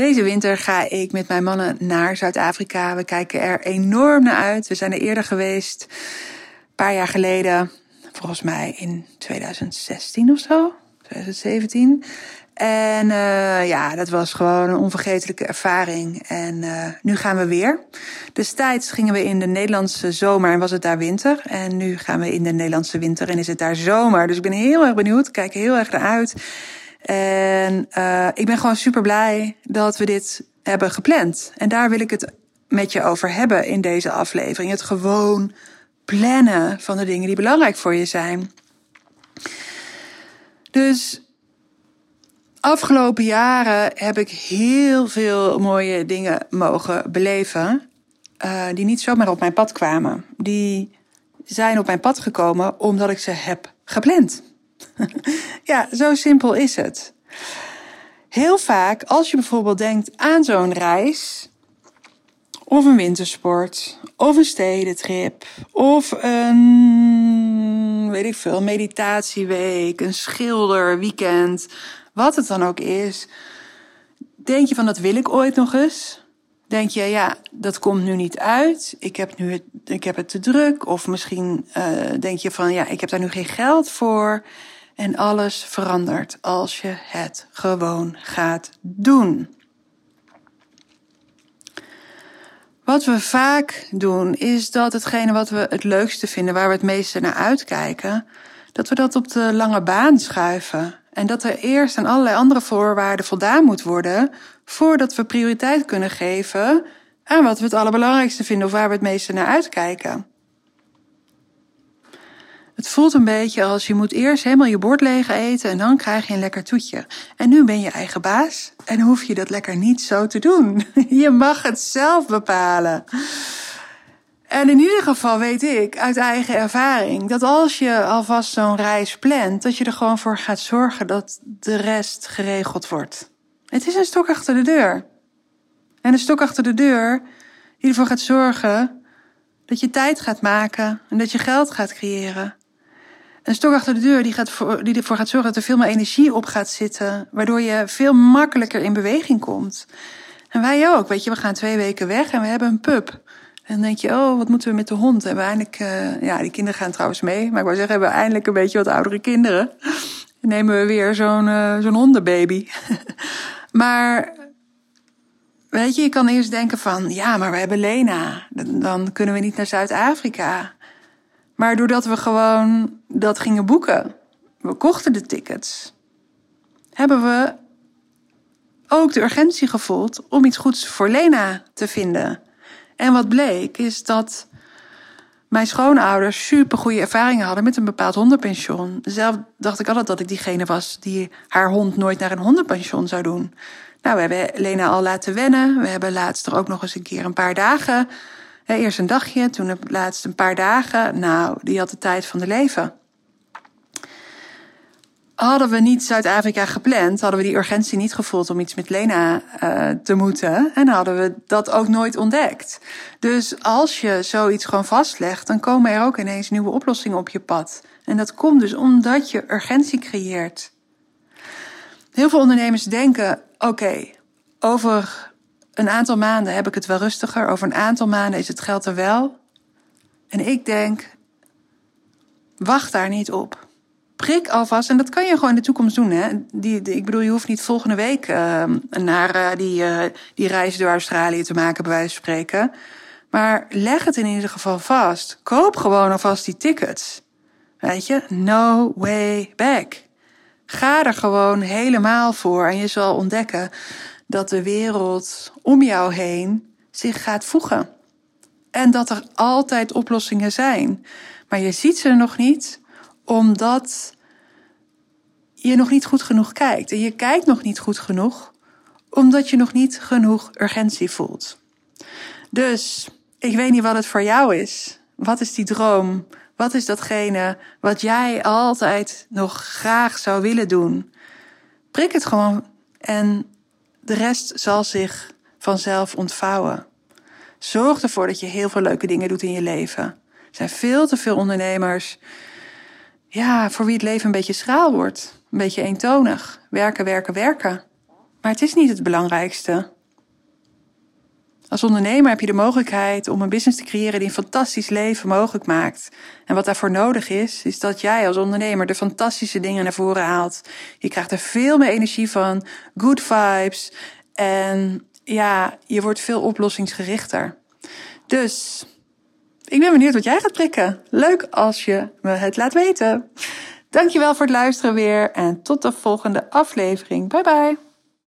Deze winter ga ik met mijn mannen naar Zuid-Afrika. We kijken er enorm naar uit. We zijn er eerder geweest, een paar jaar geleden, volgens mij in 2016 of zo, 2017. En uh, ja, dat was gewoon een onvergetelijke ervaring. En uh, nu gaan we weer. Destijds gingen we in de Nederlandse zomer en was het daar winter. En nu gaan we in de Nederlandse winter en is het daar zomer. Dus ik ben heel erg benieuwd, kijk heel erg naar uit. En uh, ik ben gewoon super blij dat we dit hebben gepland. En daar wil ik het met je over hebben in deze aflevering. Het gewoon plannen van de dingen die belangrijk voor je zijn. Dus afgelopen jaren heb ik heel veel mooie dingen mogen beleven. Uh, die niet zomaar op mijn pad kwamen. Die zijn op mijn pad gekomen omdat ik ze heb gepland. ja, zo simpel is het. Heel vaak, als je bijvoorbeeld denkt aan zo'n reis, of een wintersport, of een stedentrip, of een, weet ik veel, meditatieweek, een schilderweekend, wat het dan ook is, denk je van dat wil ik ooit nog eens? Denk je, ja, dat komt nu niet uit. Ik heb, nu het, ik heb het te druk. Of misschien uh, denk je van, ja, ik heb daar nu geen geld voor. En alles verandert als je het gewoon gaat doen. Wat we vaak doen, is dat hetgene wat we het leukste vinden, waar we het meeste naar uitkijken, dat we dat op de lange baan schuiven. En dat er eerst aan allerlei andere voorwaarden voldaan moet worden, voordat we prioriteit kunnen geven aan wat we het allerbelangrijkste vinden of waar we het meeste naar uitkijken. Het voelt een beetje als je moet eerst helemaal je bord leeg eten en dan krijg je een lekker toetje. En nu ben je eigen baas en hoef je dat lekker niet zo te doen. Je mag het zelf bepalen. En in ieder geval weet ik uit eigen ervaring dat als je alvast zo'n reis plant, dat je er gewoon voor gaat zorgen dat de rest geregeld wordt. Het is een stok achter de deur. En een stok achter de deur die ervoor gaat zorgen dat je tijd gaat maken en dat je geld gaat creëren. Een stok achter de deur die, gaat voor, die ervoor gaat zorgen dat er veel meer energie op gaat zitten, waardoor je veel makkelijker in beweging komt. En wij ook, weet je, we gaan twee weken weg en we hebben een pub. En dan denk je, oh, wat moeten we met de hond? Hebben we eindelijk, uh, ja, die kinderen gaan trouwens mee, maar ik wou zeggen, hebben we eindelijk een beetje wat oudere kinderen. Nemen we weer zo'n uh, zo'n hondenbaby. maar weet je, je kan eerst denken van, ja, maar we hebben Lena, dan kunnen we niet naar Zuid-Afrika. Maar doordat we gewoon dat gingen boeken, we kochten de tickets, hebben we ook de urgentie gevoeld om iets goeds voor Lena te vinden. En wat bleek is dat mijn schoonouders super goede ervaringen hadden met een bepaald hondenpension. Zelf dacht ik altijd dat ik diegene was die haar hond nooit naar een hondenpension zou doen. Nou, we hebben Lena al laten wennen. We hebben laatst er ook nog eens een keer een paar dagen eerst een dagje, toen laatst een paar dagen. Nou, die had de tijd van de leven. Hadden we niet Zuid-Afrika gepland, hadden we die urgentie niet gevoeld om iets met Lena uh, te moeten. En hadden we dat ook nooit ontdekt. Dus als je zoiets gewoon vastlegt, dan komen er ook ineens nieuwe oplossingen op je pad. En dat komt dus omdat je urgentie creëert. Heel veel ondernemers denken: oké, over een aantal maanden heb ik het wel rustiger. Over een aantal maanden is het geld er wel. En ik denk, wacht daar niet op. Prik alvast, en dat kan je gewoon in de toekomst doen. Hè? Die, ik bedoel, je hoeft niet volgende week uh, naar uh, die, uh, die reis door Australië te maken, bij wijze van spreken. Maar leg het in ieder geval vast. Koop gewoon alvast die tickets. Weet je, no way back. Ga er gewoon helemaal voor en je zal ontdekken dat de wereld om jou heen zich gaat voegen. En dat er altijd oplossingen zijn. Maar je ziet ze nog niet omdat je nog niet goed genoeg kijkt. En je kijkt nog niet goed genoeg omdat je nog niet genoeg urgentie voelt. Dus ik weet niet wat het voor jou is. Wat is die droom? Wat is datgene wat jij altijd nog graag zou willen doen? Prik het gewoon en de rest zal zich vanzelf ontvouwen. Zorg ervoor dat je heel veel leuke dingen doet in je leven. Er zijn veel te veel ondernemers ja, voor wie het leven een beetje schraal wordt. Een beetje eentonig. Werken, werken, werken. Maar het is niet het belangrijkste. Als ondernemer heb je de mogelijkheid om een business te creëren die een fantastisch leven mogelijk maakt. En wat daarvoor nodig is, is dat jij als ondernemer de fantastische dingen naar voren haalt. Je krijgt er veel meer energie van, good vibes en ja, je wordt veel oplossingsgerichter. Dus ik ben benieuwd wat jij gaat prikken. Leuk als je me het laat weten. Dankjewel voor het luisteren weer en tot de volgende aflevering. Bye bye.